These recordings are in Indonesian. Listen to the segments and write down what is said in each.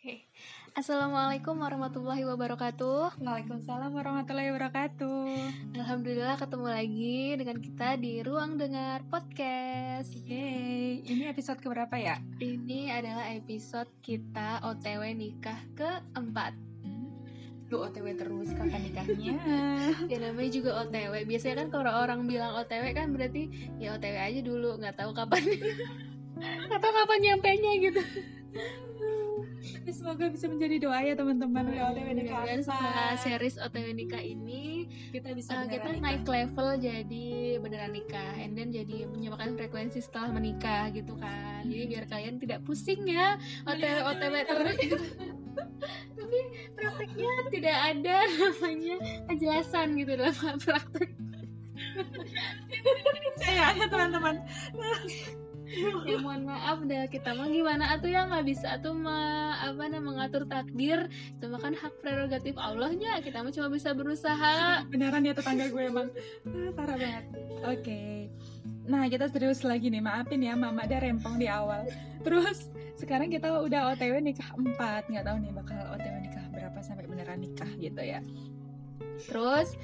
Oke. Assalamualaikum warahmatullahi wabarakatuh. Waalaikumsalam warahmatullahi wabarakatuh. Alhamdulillah ketemu lagi dengan kita di Ruang Dengar Podcast. Yeay, ini episode keberapa ya? Ini adalah episode kita OTW nikah keempat. Lu OTW terus kapan nikahnya? Ya namanya juga OTW. Biasanya kan kalau orang bilang OTW kan berarti ya OTW aja dulu, nggak tahu kapan. nggak tahu kapan nyampe nya gitu. Tapi semoga bisa menjadi doa ya teman-teman udah OTW nikah. Dan setelah series OTW nikah ini kita bisa uh, kita beneran naik nikah. level jadi beneran nikah and then jadi menyamakan frekuensi setelah menikah gitu kan jadi biar kalian tidak pusing ya otw otw terus tapi prakteknya tidak ada namanya kejelasan gitu dalam praktek Saya ada teman-teman. ya mohon maaf dah kita mah gimana atuh ya nggak bisa tuh mah apa namanya mengatur takdir itu mah kan hak prerogatif Allahnya kita mah cuma bisa berusaha Beneran ya tetangga gue emang Ah, parah banget. Oke. Nah kita serius lagi nih maafin ya mama ada rempong di awal. Terus sekarang kita udah OTW nikah 4 nggak tahu nih bakal OTW nikah berapa sampai beneran nikah gitu ya. Terus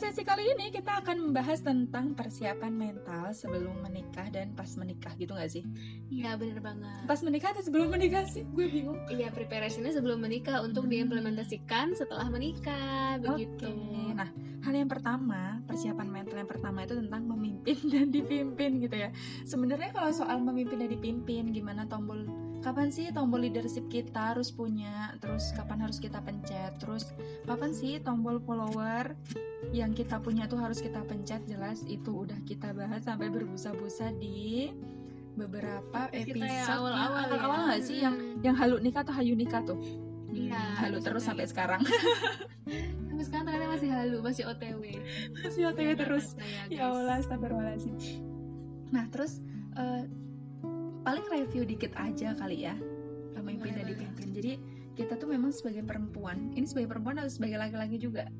sesi kali ini kita akan membahas tentang persiapan mental sebelum menikah dan pas menikah gitu nggak sih? iya bener banget Pas menikah atau sebelum menikah sih? Gue bingung. Iya, preparationnya sebelum menikah untuk diimplementasikan setelah menikah, begitu. Oke. Nah, hal yang pertama, persiapan mental yang pertama itu tentang memimpin dan dipimpin gitu ya. Sebenarnya kalau soal memimpin dan dipimpin, gimana tombol kapan sih tombol leadership kita harus punya, terus kapan harus kita pencet, terus kapan sih tombol follower yang kita punya tuh harus kita pencet? Jelas itu udah kita bahas sampai berbusa-busa di beberapa Kita episode ya, yang awal-awal ya. awal nggak sih yang yang halu nikah atau hayu nikah tuh? Iya, Hmm, halu terus sampai sekarang. Sampai sekarang ternyata masih halu, masih OTW. masih OTW terus. Saya, ya. Allah astagfirullahaladzim nah terus eh, paling review dikit aja kali ya pemimpin dan Boleh, dipimpin jadi kita tuh memang sebagai perempuan. Ini sebagai perempuan atau sebagai laki-laki juga?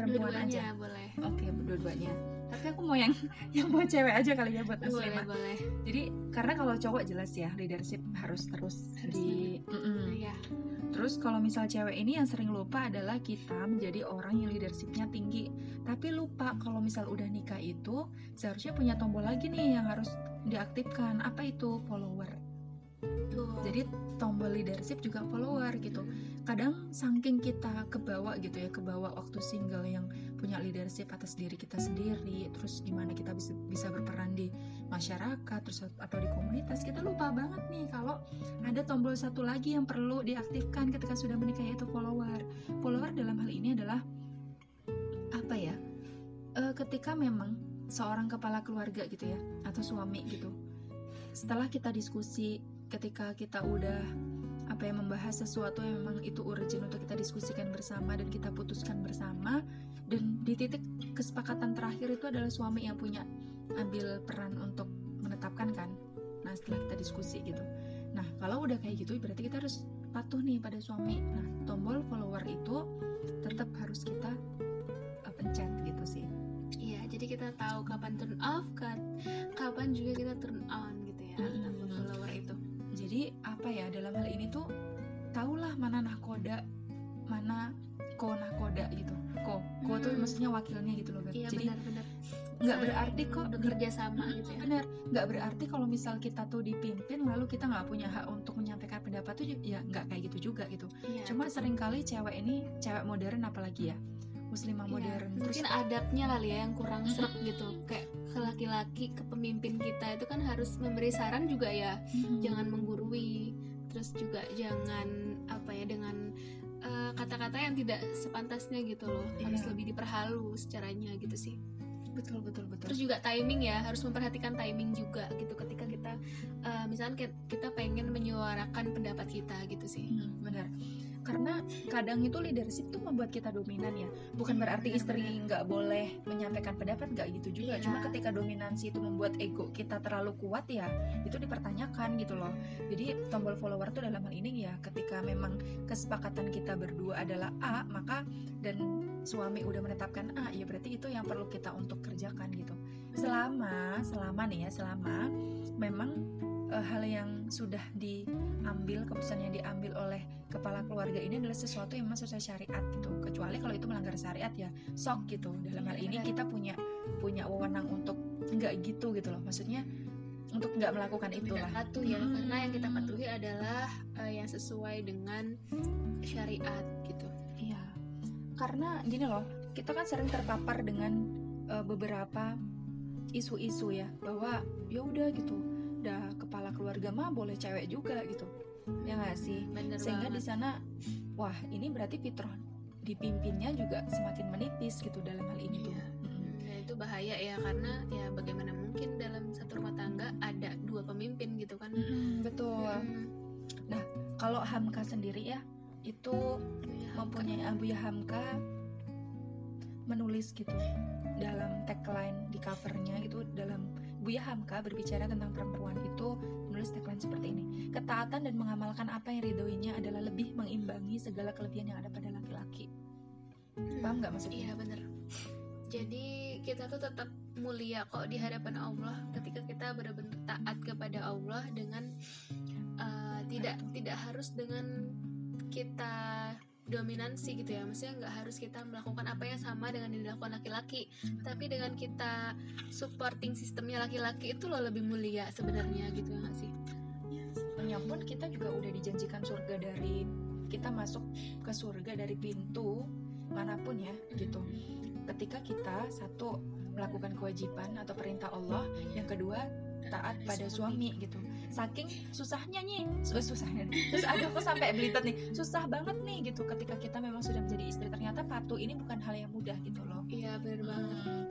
Perempuan Dua-duanya aja. boleh. oke dua-duanya tapi aku mau yang yang mau cewek aja kali ya buat Boleh, boleh. jadi karena kalau cowok jelas ya leadership harus terus Harus di Mm-mm. Iya. Terus kalau misal cewek ini yang sering lupa adalah kita menjadi orang yang leadershipnya tinggi Tapi lupa kalau misal udah nikah itu seharusnya punya tombol lagi nih yang harus diaktifkan Apa itu? Follower Tuh. Jadi tombol leadership juga follower gitu Kadang saking kita kebawa gitu ya Kebawa waktu single yang punya leadership atas diri kita sendiri Terus gimana kita bisa, bisa berperan di masyarakat terus atau di komunitas Kita lupa banget nih kalau ada tombol satu lagi yang perlu diaktifkan ketika sudah menikah yaitu follower. Follower dalam hal ini adalah apa ya? Eh, ketika memang seorang kepala keluarga gitu ya atau suami gitu. Setelah kita diskusi ketika kita udah apa yang membahas sesuatu yang memang itu urgent untuk kita diskusikan bersama dan kita putuskan bersama dan di titik kesepakatan terakhir itu adalah suami yang punya ambil peran untuk menetapkan kan nah setelah kita diskusi gitu Nah, kalau udah kayak gitu berarti kita harus patuh nih pada suami. Nah, tombol follower itu tetap harus kita uh, pencet gitu sih. Iya, jadi kita tahu kapan turn off, kan, kapan juga kita turn on apa ya dalam hal ini tuh tahulah mana nahkoda, mana ko nahkoda gitu. Ko, ko tuh Hmm. maksudnya wakilnya gitu loh. Iya, Jadi nggak berarti kok bekerja sama gitu ya. benar nggak berarti kalau misal kita tuh dipimpin lalu kita nggak punya hak untuk menyampaikan pendapat tuh ya nggak kayak gitu juga gitu. Iya. Cuma sering kali cewek ini cewek modern apalagi ya muslimah Iya, modern mungkin adabnya kali ya yang kurang seret gitu. Kayak ke laki-laki ke pemimpin kita itu kan harus memberi saran juga ya. Mhm. jangan menggurui terus juga jangan apa ya dengan eh, kata-kata yang tidak sepantasnya gitu loh. Harus Iya. lebih diperhalus caranya gitu sih. Betul betul betul. Terus juga timing ya harus memperhatikan timing juga gitu ketika kita eh, misalnya ki- kita pengen menyuarakan pendapat kita gitu sih. Hmm, benar karena kadang itu leadership tuh membuat kita dominan ya. Bukan Iya, berarti istri nggak boleh menyampaikan pendapat nggak gitu juga. Iya. cuma ketika dominansi itu membuat ego kita terlalu kuat ya itu dipertanyakan gitu loh. Jadi tombol follower tuh dalam hal ini ya ketika memang kesepakatan kita berdua adalah A maka dan suami udah menetapkan A ya berarti itu yang perlu kita untuk kerjakan gitu. Selama selama nih ya selama memang eh, hal yang sudah diambil keputusan yang diambil oleh kepala keluarga ini adalah sesuatu yang memang sesuai syariat gitu. Kecuali kalau itu melanggar syariat ya sok gitu. Dalam hal ini kita punya punya wewenang untuk nggak gitu gitu loh. Maksudnya untuk nggak melakukan itulah. satu ya hmm. karena yang kita patuhi adalah uh, yang sesuai dengan syariat gitu. Iya. Karena gini loh kita kan sering terpapar dengan uh, beberapa isu-isu ya bahwa ya udah gitu udah kepala keluarga mah boleh cewek juga gitu ya nggak sih? Bener sehingga di sana wah ini berarti fitrah dipimpinnya juga semakin menipis gitu dalam hal ini tuh. Iya. nah, itu bahaya ya karena ya bagaimana mungkin dalam satu rumah tangga ada dua pemimpin gitu kan. Hmm, betul. Hmm. nah kalau Hamka sendiri ya itu mempunyai Abu ya Hamka menulis gitu dalam tagline di covernya Buya Hamka berbicara tentang perempuan itu menulis tagline seperti ini. Ketaatan dan mengamalkan apa yang ridhoinya adalah lebih mengimbangi segala kelebihan yang ada pada laki-laki. Paham nggak maksudnya? Iya bener. Jadi kita tuh tetap mulia kok di hadapan Allah ketika kita benar-benar taat kepada Allah dengan uh, tidak tidak harus dengan kita dominansi gitu ya. Maksudnya nggak harus kita melakukan apa yang sama dengan yang dilakukan laki-laki. Tapi dengan kita supporting sistemnya laki-laki itu loh lebih mulia sebenarnya gitu ya sih? Sebenarnya pun kita juga udah dijanjikan surga dari kita masuk ke surga dari pintu mana pun ya gitu. Ketika kita satu melakukan kewajiban atau perintah Allah yang kedua taat pada suami gitu saking susahnya nih. Susah susahnya terus ada aku sampai belitet nih. Susah banget nih gitu. Ketika kita memang sudah menjadi istri ternyata patuh ini bukan hal yang mudah gitu loh. Iya benar banget.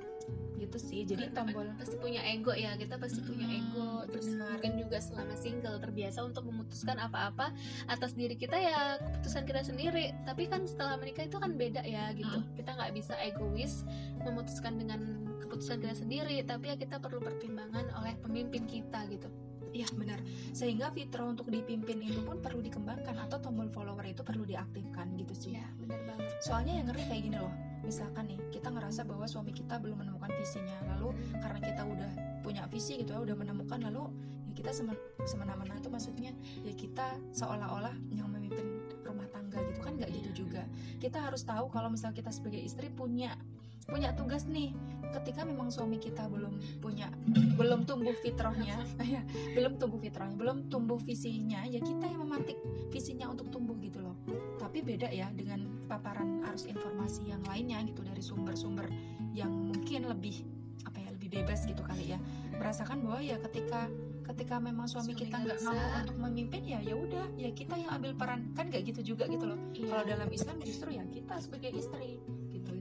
Gitu sih. Jadi tombol pasti punya ego ya. Kita pasti punya hmm, ego. Terus benar. mungkin juga selama single terbiasa untuk memutuskan apa-apa atas diri kita ya keputusan kita sendiri. Tapi kan setelah menikah itu kan beda ya gitu. Hmm. kita nggak bisa egois memutuskan dengan keputusan kita sendiri. Tapi ya kita perlu pertimbangan oleh pemimpin kita gitu Iya benar. Sehingga fitrah untuk dipimpin itu pun perlu dikembangkan atau tombol follower itu perlu diaktifkan gitu sih. Iya benar banget. Soalnya yang ngeri kayak gini loh. Misalkan nih kita ngerasa bahwa suami kita belum menemukan visinya, lalu karena kita udah punya visi gitu ya, udah menemukan lalu ya kita semen, semena-mena itu maksudnya ya kita seolah-olah yang memimpin rumah tangga gitu kan nggak gitu juga. Kita harus tahu kalau misal kita sebagai istri punya punya tugas nih ketika memang suami kita belum punya belum tumbuh fitrahnya ya belum tumbuh fitrahnya belum tumbuh visinya ya kita yang memantik visinya untuk tumbuh gitu loh. Tapi beda ya dengan paparan arus informasi yang lainnya gitu dari sumber-sumber yang mungkin lebih apa ya lebih bebas gitu kali ya. Merasakan bahwa ya ketika ketika memang suami, suami kita nggak mampu untuk memimpin ya ya udah ya kita yang ambil peran. Kan nggak gitu juga gitu loh. Iya. kalau dalam Islam justru ya kita sebagai istri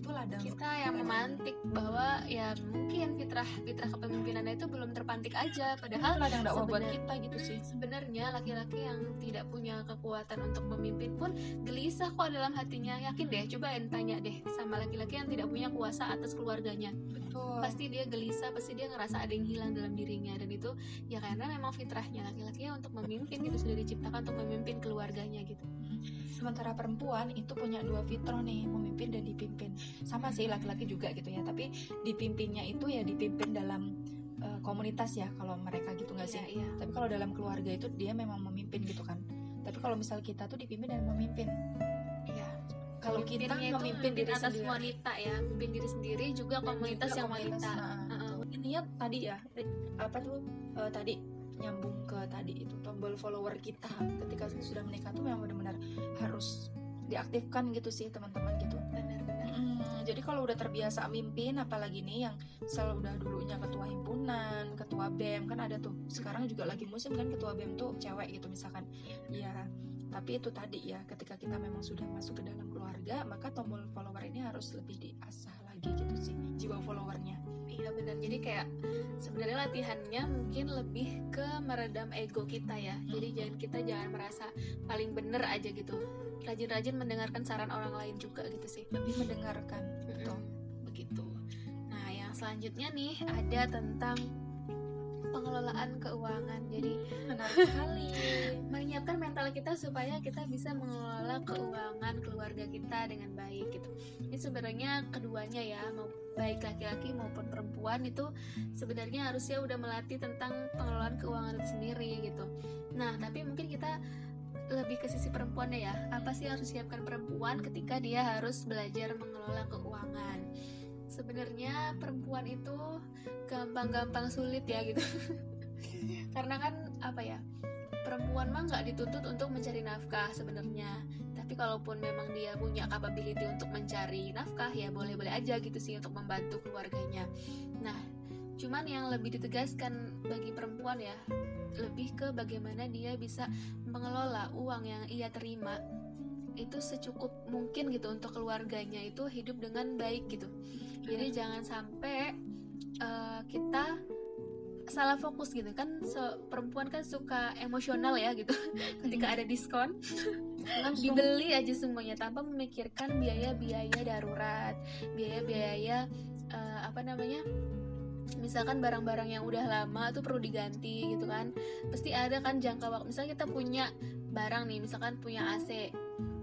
itu ladang kita yang memantik bahwa ya mungkin fitrah fitrah kepemimpinannya itu belum terpantik aja. Padahal ladang dakwah buat kita gitu sih. Sebenarnya laki-laki yang tidak punya kekuatan untuk memimpin pun gelisah kok dalam hatinya. Yakin deh coba tanya deh sama laki-laki yang tidak punya kuasa atas keluarganya. Betul. Pasti dia gelisah pasti dia ngerasa ada yang hilang dalam dirinya. Dan itu ya karena memang fitrahnya laki-laki untuk memimpin gitu sudah diciptakan untuk memimpin keluarganya gitu sementara perempuan itu punya dua fitrah nih memimpin dan dipimpin. Sama sih laki-laki juga gitu ya. Tapi dipimpinnya itu ya dipimpin dalam uh, komunitas ya kalau mereka gitu nggak sih? Iya, iya. tapi kalau dalam keluarga itu dia memang memimpin gitu kan. Tapi kalau misal kita tuh dipimpin dan memimpin. Iya. Kalau kita memimpin diri atas sendiri. wanita ya memimpin diri sendiri juga komunitas juga yang komunitas, wanita. nah, uh -uh. ini ya tadi ya apa tuh uh, tadi nyambung ke tadi itu tombol follower kita. Ketika sudah menikah tuh memang benar-benar harus diaktifkan gitu sih teman-teman gitu. Benar-benar hmm, jadi kalau udah terbiasa mimpin apalagi nih yang selalu udah dulunya ketua himpunan ketua bem kan ada tuh. Sekarang juga lagi musim kan ketua bem tuh cewek gitu misalkan. Ya tapi itu tadi ya ketika kita memang sudah masuk ke dalam keluarga maka tombol follower ini harus lebih diasah lagi gitu sih jiwa followernya. Iya benar. Jadi kayak sebenarnya latihannya mungkin lebih ke meredam ego kita ya. Jadi hmm. jangan kita jangan merasa paling bener aja gitu. Rajin-rajin mendengarkan saran orang lain juga gitu sih. Lebih mendengarkan betul. Begitu. Nah yang selanjutnya nih ada tentang pengelolaan keuangan. Jadi menarik sekali. menyiapkan mental kita supaya kita bisa mengelola keuangan keluarga kita dengan baik gitu. Ini sebenarnya keduanya ya mau baik laki-laki maupun perempuan itu sebenarnya harusnya udah melatih tentang pengelolaan keuangan itu sendiri gitu. Nah tapi mungkin kita lebih ke sisi perempuannya ya. Apa sih yang harus disiapkan perempuan ketika dia harus belajar mengelola keuangan sebenarnya perempuan itu gampang-gampang sulit ya gitu. Karena kan apa ya perempuan mah nggak dituntut untuk mencari nafkah sebenarnya. Tapi kalaupun memang dia punya capability untuk mencari nafkah ya boleh-boleh aja gitu sih untuk membantu keluarganya. Nah cuman yang lebih ditegaskan bagi perempuan ya lebih ke bagaimana dia bisa mengelola uang yang ia terima itu secukup mungkin gitu untuk keluarganya itu hidup dengan baik gitu. Jadi jangan sampai uh, kita salah fokus gitu. Kan so, perempuan kan suka emosional ya gitu. Ketika ada diskon langsung. dibeli aja semuanya tanpa memikirkan biaya-biaya darurat biaya-biaya uh, apa namanya misalkan barang-barang yang udah lama tuh perlu diganti gitu kan. Pasti ada kan jangka waktu. Misalnya kita punya barang nih misalkan punya AC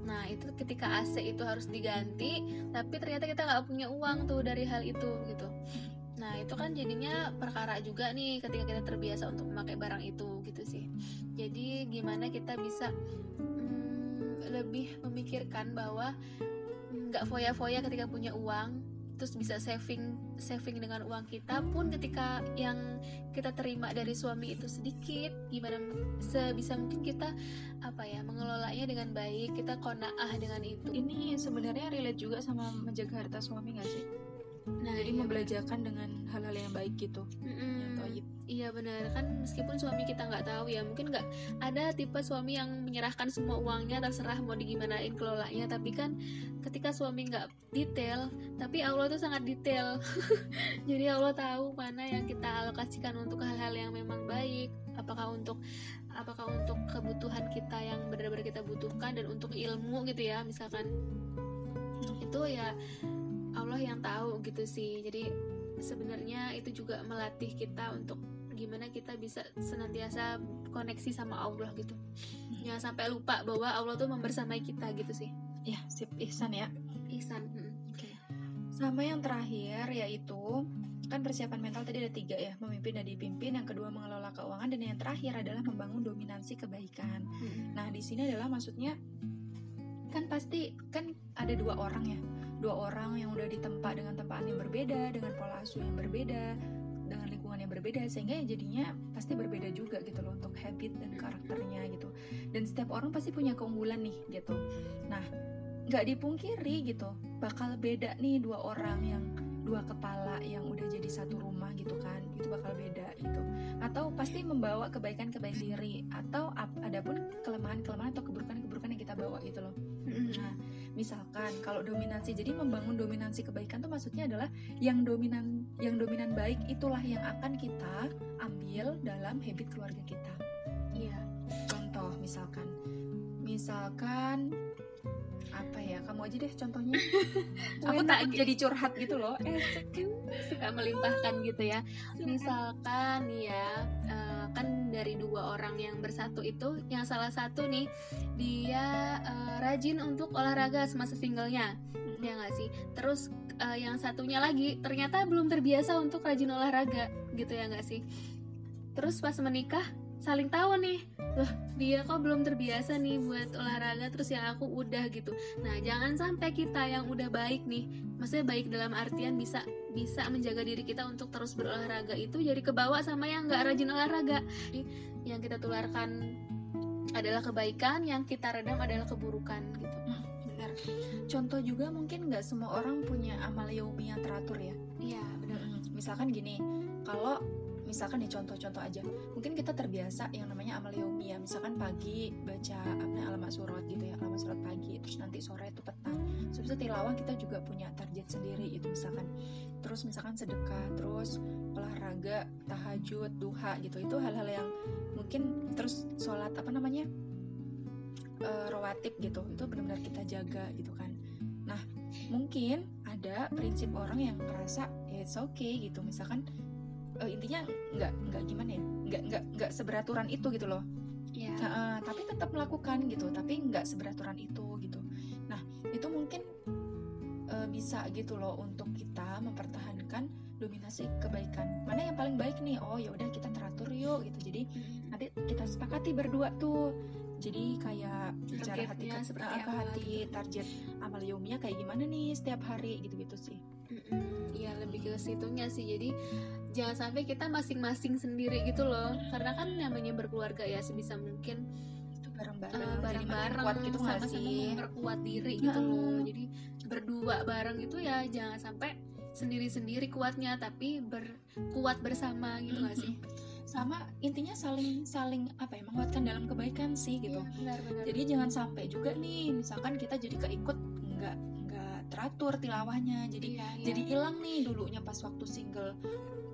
nah itu ketika AC itu harus diganti tapi ternyata kita nggak punya uang tuh dari hal itu gitu. Nah itu kan jadinya perkara juga nih ketika kita terbiasa untuk memakai barang itu gitu sih. Jadi gimana kita bisa hmm, lebih memikirkan bahwa nggak foya-foya ketika punya uang terus bisa saving saving dengan uang kita pun ketika yang kita terima dari suami itu sedikit gimana sebisa mungkin kita apa ya mengelolanya dengan baik kita konaah dengan itu. Ini sebenarnya relate juga sama menjaga harta suami gak sih nah jadi iya. membelajarkan dengan hal-hal yang baik gitu. Mm-hmm. ya, iya benar. Kan meskipun suami kita nggak tahu ya mungkin nggak ada tipe suami yang menyerahkan semua uangnya terserah mau digimanain kelolanya. Tapi kan ketika suami nggak detail tapi Allah tuh sangat detail. Jadi Allah tahu mana yang kita alokasikan untuk hal-hal yang memang baik. Apakah untuk apakah untuk kebutuhan kita yang benar-benar kita butuhkan dan untuk ilmu gitu ya misalkan. Itu ya Allah yang tahu gitu sih. Jadi sebenarnya itu juga melatih kita untuk gimana kita bisa senantiasa koneksi sama Allah gitu. Jangan sampai lupa bahwa Allah tuh membersamai kita gitu sih. Ya sip. Ihsan ya. Ihsan hmm. okay. sama yang terakhir yaitu kan persiapan mental tadi ada tiga ya memimpin dan dipimpin. Yang kedua mengelola keuangan. Dan yang terakhir adalah membangun dominansi kebaikan. Hmm. nah di sini adalah maksudnya kan pasti kan ada dua orang ya. Dua orang yang udah ditempa dengan tempaan yang berbeda dengan pola asuh yang berbeda dengan lingkungan yang berbeda sehingga ya jadinya pasti berbeda juga gitu loh untuk habit dan karakternya gitu. Dan setiap orang pasti punya keunggulan nih gitu. Nah nggak dipungkiri gitu bakal beda nih dua orang yang dua kepala yang udah jadi satu rumah gitu kan itu bakal beda gitu. Atau pasti membawa kebaikan-kebaikan diri atau ada pun kelemahan-kelemahan atau keburukan-keburukan yang kita bawa gitu loh nah misalkan kalau dominansi jadi membangun dominansi kebaikan tuh maksudnya adalah yang dominan yang dominan baik itulah yang akan kita ambil dalam habit keluarga kita. Iya. Contoh misalkan misalkan apa ya kamu aja deh contohnya. Aku tak jadi curhat gitu loh. Eh suka melimpahkan gitu ya. Misalkan ya uh, kan dari dua orang yang bersatu itu yang salah satu nih dia uh, rajin untuk olahraga semasa singlenya ya nggak sih? Terus uh, yang satunya lagi ternyata belum terbiasa untuk rajin olahraga gitu ya nggak sih? Terus pas menikah saling tahu nih. Loh dia kok belum terbiasa nih buat olahraga terus yang aku udah gitu. Nah jangan sampai kita yang udah baik nih maksudnya baik dalam artian bisa bisa menjaga diri kita untuk terus berolahraga itu jadi kebawa sama yang nggak rajin olahraga. Jadi yang kita tularkan adalah kebaikan yang kita redam adalah keburukan gitu. Hmm, benar. Contoh juga mungkin nggak semua orang punya amal yaumi yang teratur ya? Iya benar. Hmm, misalkan gini kalau misalkan nih contoh-contoh aja. Mungkin kita terbiasa yang namanya amal yaumi ya misalkan pagi baca apa alamat surat gitu ya alamat surat pagi. Terus nanti sore itu petang. Sebisa tilawah kita juga punya target sendiri itu misalkan. Terus misalkan sedekah terus olahraga tahajud duha gitu. Itu hal-hal yang mungkin terus sholat apa namanya e, rawatib gitu. Itu benar-benar kita jaga gitu kan. Nah mungkin ada prinsip orang yang merasa ya it's okay gitu. Misalkan uh, intinya nggak nggak gimana ya? Nggak nggak nggak seberaturan itu gitu loh. Yeah. nah, uh, tapi tetap melakukan gitu tapi nggak seberaturan itu gitu. Nah itu mungkin uh, bisa gitu loh untuk kita mempertahankan dominasi kebaikan. Mana yang paling baik nih? Oh ya udah kita teratur yuk gitu. Jadi hmm. nanti kita sepakati berdua tuh jadi kayak bicara hati ke, seperti eh, ke apa hati gitu. target amal yaumnya kayak gimana nih setiap hari gitu-gitu sih. Iya lebih ke situnya sih. Jadi jangan sampai kita masing-masing sendiri gitu loh. Karena kan namanya berkeluarga ya sebisa mungkin itu bareng-bareng makin bareng-bareng kuat gitu sama-sama sih? memperkuat diri gitu Heeh. loh jadi berdua bareng itu ya jangan sampai sendiri-sendiri kuatnya tapi berkuat bersama gitu nggak sih sama intinya saling saling apa ya menguatkan dalam kebaikan sih gitu Iya, benar-benar jadi jangan sampai juga nih misalkan kita jadi keikut nggak nggak teratur tilawahnya jadi Iya, iya. jadi hilang nih dulunya pas waktu single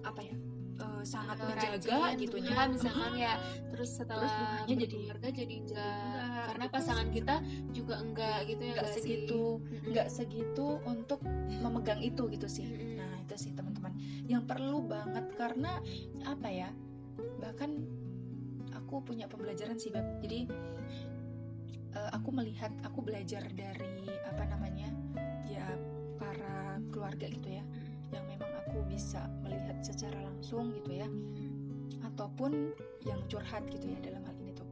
apa ya eh, sangat menjaga rajin, gitu duha misalkan ya terus setelah Terus jadi- berkeluarga jadi enggak enggak, karena pasangan sih. kita juga enggak gitu ya nggak nggak sih? segitu Mm-mm. nggak segitu untuk memegang itu gitu sih nah itu sih teman-teman yang perlu banget karena apa ya bahkan aku punya pembelajaran sih Beb. jadi eh, aku melihat aku belajar dari apa namanya ya para keluarga gitu ya yang memang aku bisa melihat secara langsung gitu ya ataupun yang curhat gitu ya dalam hal ini tuh.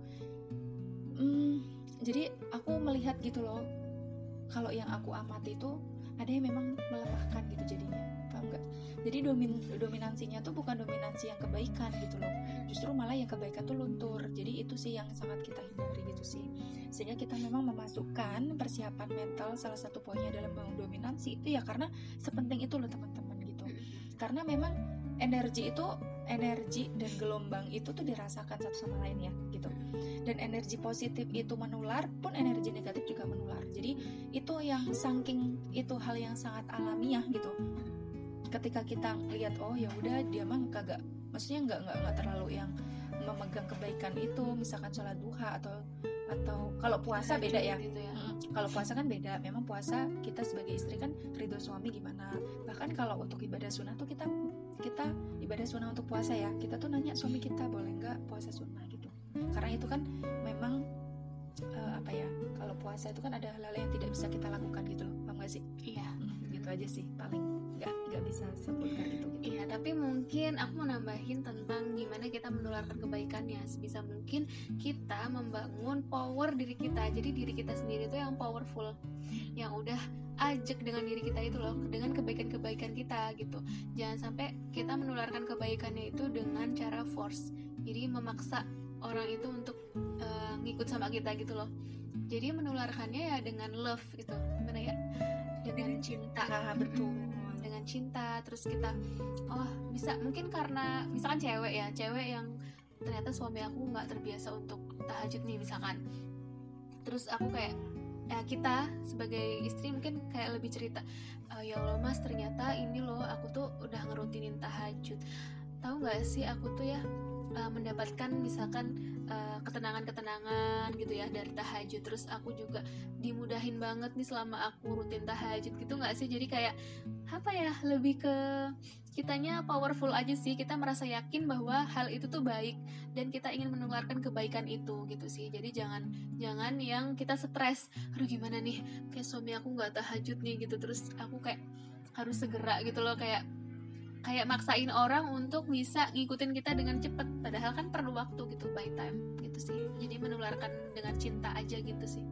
Hmm, jadi aku melihat gitu loh kalau yang aku amati itu ada yang memang melemahkan gitu jadinya paham nggak jadi domin dominansinya tuh bukan dominansi yang kebaikan gitu loh. Justru malah yang kebaikan tuh luntur. Jadi itu sih yang sangat kita hindari gitu sih. Sehingga kita memang memasukkan persiapan mental salah satu poinnya dalam dominansi itu ya karena sepenting itu loh teman-teman gitu. Karena memang energi itu energi dan gelombang itu tuh dirasakan satu sama lain ya gitu. Dan energi positif itu menular pun energi negatif juga menular. Jadi itu yang saking itu hal yang sangat alamiah gitu ketika kita lihat oh ya udah dia mah kagak maksudnya nggak nggak nggak terlalu yang memegang kebaikan itu misalkan sholat duha atau atau kalau puasa beda ya. gitu ya. Mm, kalau puasa kan beda memang puasa kita sebagai istri kan ridho suami gimana? Bahkan kalau untuk ibadah sunnah tuh kita kita ibadah sunnah untuk puasa ya kita tuh nanya suami kita boleh nggak puasa sunnah? gitu. Karena itu kan memang eh, apa ya kalau puasa itu kan ada hal-hal yang tidak bisa kita lakukan gitu loh paham gak sih? Iya. Mm, gitu aja sih paling nggak nggak bisa sebutkan itu gitu Iya, tapi mungkin aku mau nambahin tentang gimana kita menularkan kebaikannya. Sebisa mungkin kita membangun power diri kita. Jadi diri kita sendiri itu yang powerful, yang udah ajak dengan diri kita itu loh, dengan kebaikan-kebaikan kita gitu. Jangan sampai kita menularkan kebaikannya itu dengan cara force. Jadi memaksa orang itu untuk eh, ngikut sama kita gitu loh. Jadi menularkannya ya dengan love itu, gimana ya? Dengan cinta. Betul. Dengan cinta terus kita oh bisa mungkin karena misalkan cewek ya cewek yang ternyata suami aku nggak terbiasa untuk tahajud nih misalkan. Terus aku kayak ya kita sebagai istri mungkin kayak lebih cerita "Eh, ya Allah mas ternyata ini loh aku tuh udah ngerutinin tahajud. Tahu nggak sih aku tuh ya eh, mendapatkan misalkan eh, ketenangan-ketenangan gitu ya dari tahajud. Terus aku juga dimudahin banget nih selama aku rutin tahajud gitu nggak sih? Jadi kayak apa ya lebih ke kitanya powerful aja sih. Kita merasa yakin bahwa hal itu tuh baik dan kita ingin menularkan kebaikan itu gitu sih. Jadi jangan jangan yang kita stres aduh gimana nih? Kayak suami aku nggak tahajud nih gitu. Terus aku kayak harus segera gitu loh kayak kayak maksain orang untuk bisa ngikutin kita dengan cepet. Padahal kan perlu waktu gitu by time gitu sih. Jadi menularkan dengan cinta aja gitu sih.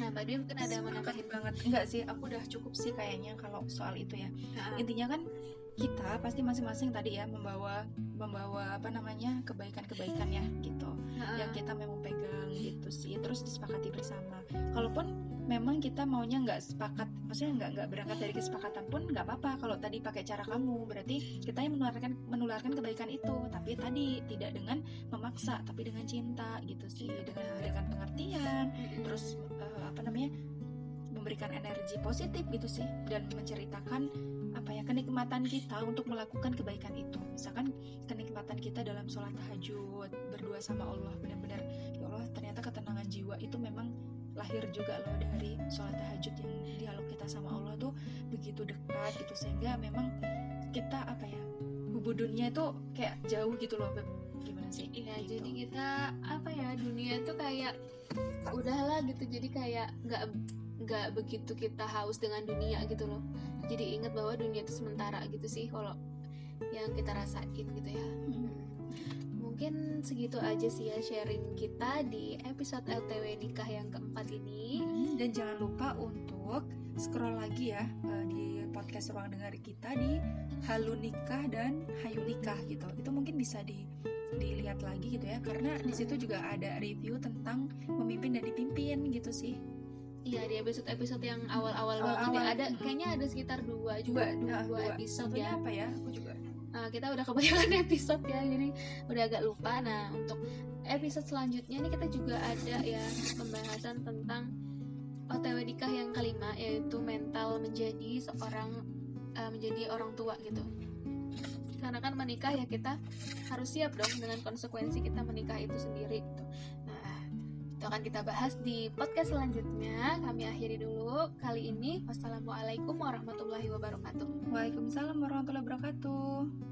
Nah mbak Dwi mungkin ada mau Sepakat nambahin? banget. Enggak sih aku udah cukup sih kayaknya kalau soal itu ya. Nah, intinya kan kita pasti masing-masing tadi ya membawa membawa apa namanya kebaikan-kebaikan ya gitu. Nah, yang kita memang pegang gitu sih. Terus disepakati bersama. Kalaupun memang kita maunya nggak sepakat maksudnya nggak nggak berangkat dari kesepakatan pun nggak apa-apa. Kalau tadi pakai cara kamu berarti kita yang menularkan menularkan kebaikan itu. Tapi tadi tidak dengan memaksa tapi dengan cinta gitu sih. Dengan memberikan pengertian terus eh, apa namanya memberikan energi positif gitu sih. Dan menceritakan apa ya kenikmatan kita untuk melakukan kebaikan itu. Misalkan kenikmatan kita dalam sholat tahajud berdua sama Allah benar-benar ya Allah ternyata ketenangan jiwa itu memang lahir juga loh dari sholat tahajud yang dialog kita sama Allah tuh begitu dekat gitu sehingga memang kita apa ya hubudunnya itu kayak jauh gitu loh Beb. gimana sih Iya, Gitu. jadi kita apa ya dunia tuh kayak udahlah gitu. Jadi kayak nggak nggak begitu kita haus dengan dunia gitu loh. Jadi ingat bahwa dunia itu sementara gitu sih kalau yang kita rasain gitu ya. Hmm. Mungkin segitu aja sih ya sharing kita di episode LTW nikah yang keempat ini. Dan jangan lupa untuk scroll lagi ya uh, di podcast ruang dengar kita di Halu Nikah dan Hayu Nikah gitu. Itu mungkin bisa di dilihat lagi gitu ya karena di situ juga ada review tentang memimpin dan dipimpin gitu sih. Iya di episode-episode yang awal-awal banget ya ada kayaknya ada sekitar dua juga dua, dua dua. episode Satunya ya. apa ya? Aku juga. Nah, kita udah kebanyakan episode ya jadi udah agak lupa. Nah untuk episode selanjutnya nih kita juga ada ya pembahasan tentang OTW nikah yang kelima yaitu mental menjadi seorang eh, menjadi orang tua gitu. Karena kan menikah ya kita harus siap dong dengan konsekuensi kita menikah itu sendiri gitu. Itu akan kita bahas di podcast selanjutnya. Kami akhiri dulu kali ini. Wassalamualaikum warahmatullahi wabarakatuh. Waalaikumsalam warahmatullahi wabarakatuh.